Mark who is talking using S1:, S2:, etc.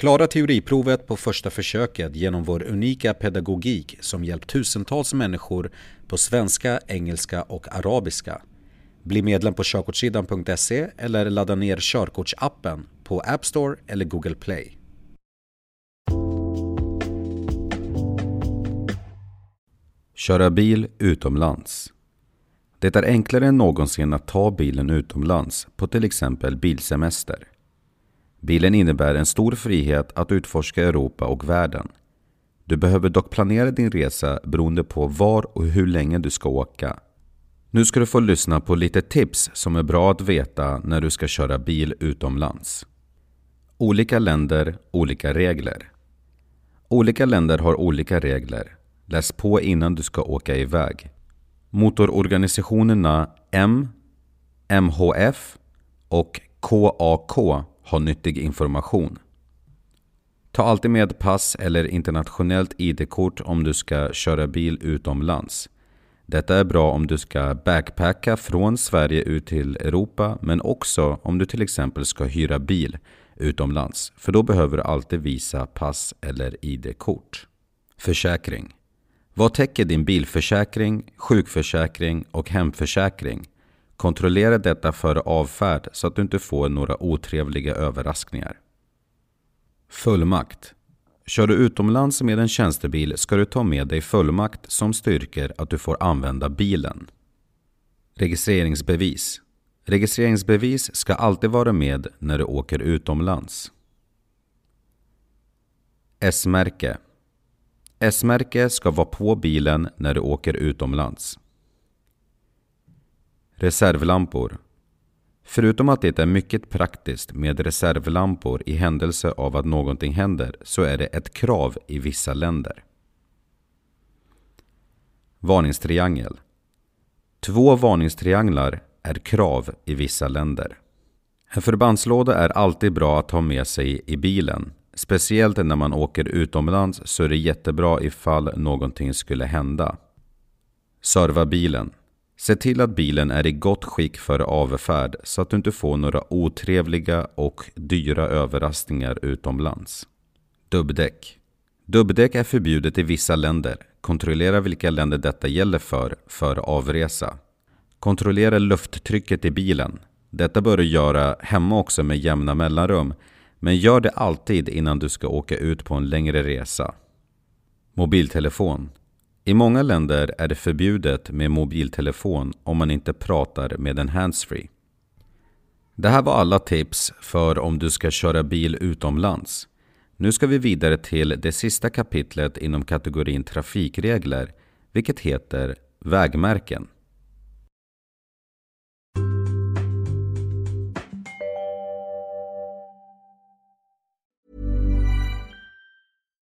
S1: Klara teoriprovet på första försöket genom vår unika pedagogik som hjälpt tusentals människor på svenska, engelska och arabiska. Bli medlem på körkortssidan.se eller ladda ner körkortsappen på App Store eller Google Play. Köra bil utomlands. Det är enklare än någonsin att ta bilen utomlands på till exempel bilsemester. Bilen innebär en stor frihet att utforska Europa och världen. Du behöver dock planera din resa beroende på var och hur länge du ska åka. Nu ska du få lyssna på lite tips som är bra att veta när du ska köra bil utomlands. Olika länder, olika regler. Olika länder har olika regler. Läs på innan du ska åka iväg. Motororganisationerna M, MHF och KAK ha nyttig information. Ta alltid med pass eller internationellt ID-kort om du ska köra bil utomlands. Detta är bra om du ska backpacka från Sverige ut till Europa men också om du till exempel ska hyra bil utomlands. För då behöver du alltid visa pass eller ID-kort. Försäkring. Vad täcker din bilförsäkring, sjukförsäkring och hemförsäkring? Kontrollera detta före avfärd så att du inte får några otrevliga överraskningar. Fullmakt. Kör du utomlands med en tjänstebil ska du ta med dig fullmakt som styrker att du får använda bilen. Registreringsbevis. Registreringsbevis ska alltid vara med när du åker utomlands. S-märke. S-märke ska vara på bilen när du åker utomlands. Reservlampor. Förutom att det är mycket praktiskt med reservlampor i händelse av att någonting händer så är det ett krav i vissa länder. Varningstriangel. Två varningstrianglar är krav i vissa länder. En förbandslåda är alltid bra att ha med sig i bilen. Speciellt när man åker utomlands så är det jättebra ifall någonting skulle hända. Serva bilen. Se till att bilen är i gott skick för avfärd så att du inte får några otrevliga och dyra överraskningar utomlands. Dubbdäck. Dubbdäck är förbjudet i vissa länder. Kontrollera vilka länder detta gäller för, för avresa. Kontrollera lufttrycket i bilen. Detta bör du göra hemma också med jämna mellanrum, men gör det alltid innan du ska åka ut på en längre resa. Mobiltelefon. I många länder är det förbjudet med mobiltelefon om man inte pratar med en handsfree. Det här var alla tips för om du ska köra bil utomlands. Nu ska vi vidare till det sista kapitlet inom kategorin trafikregler, vilket heter vägmärken.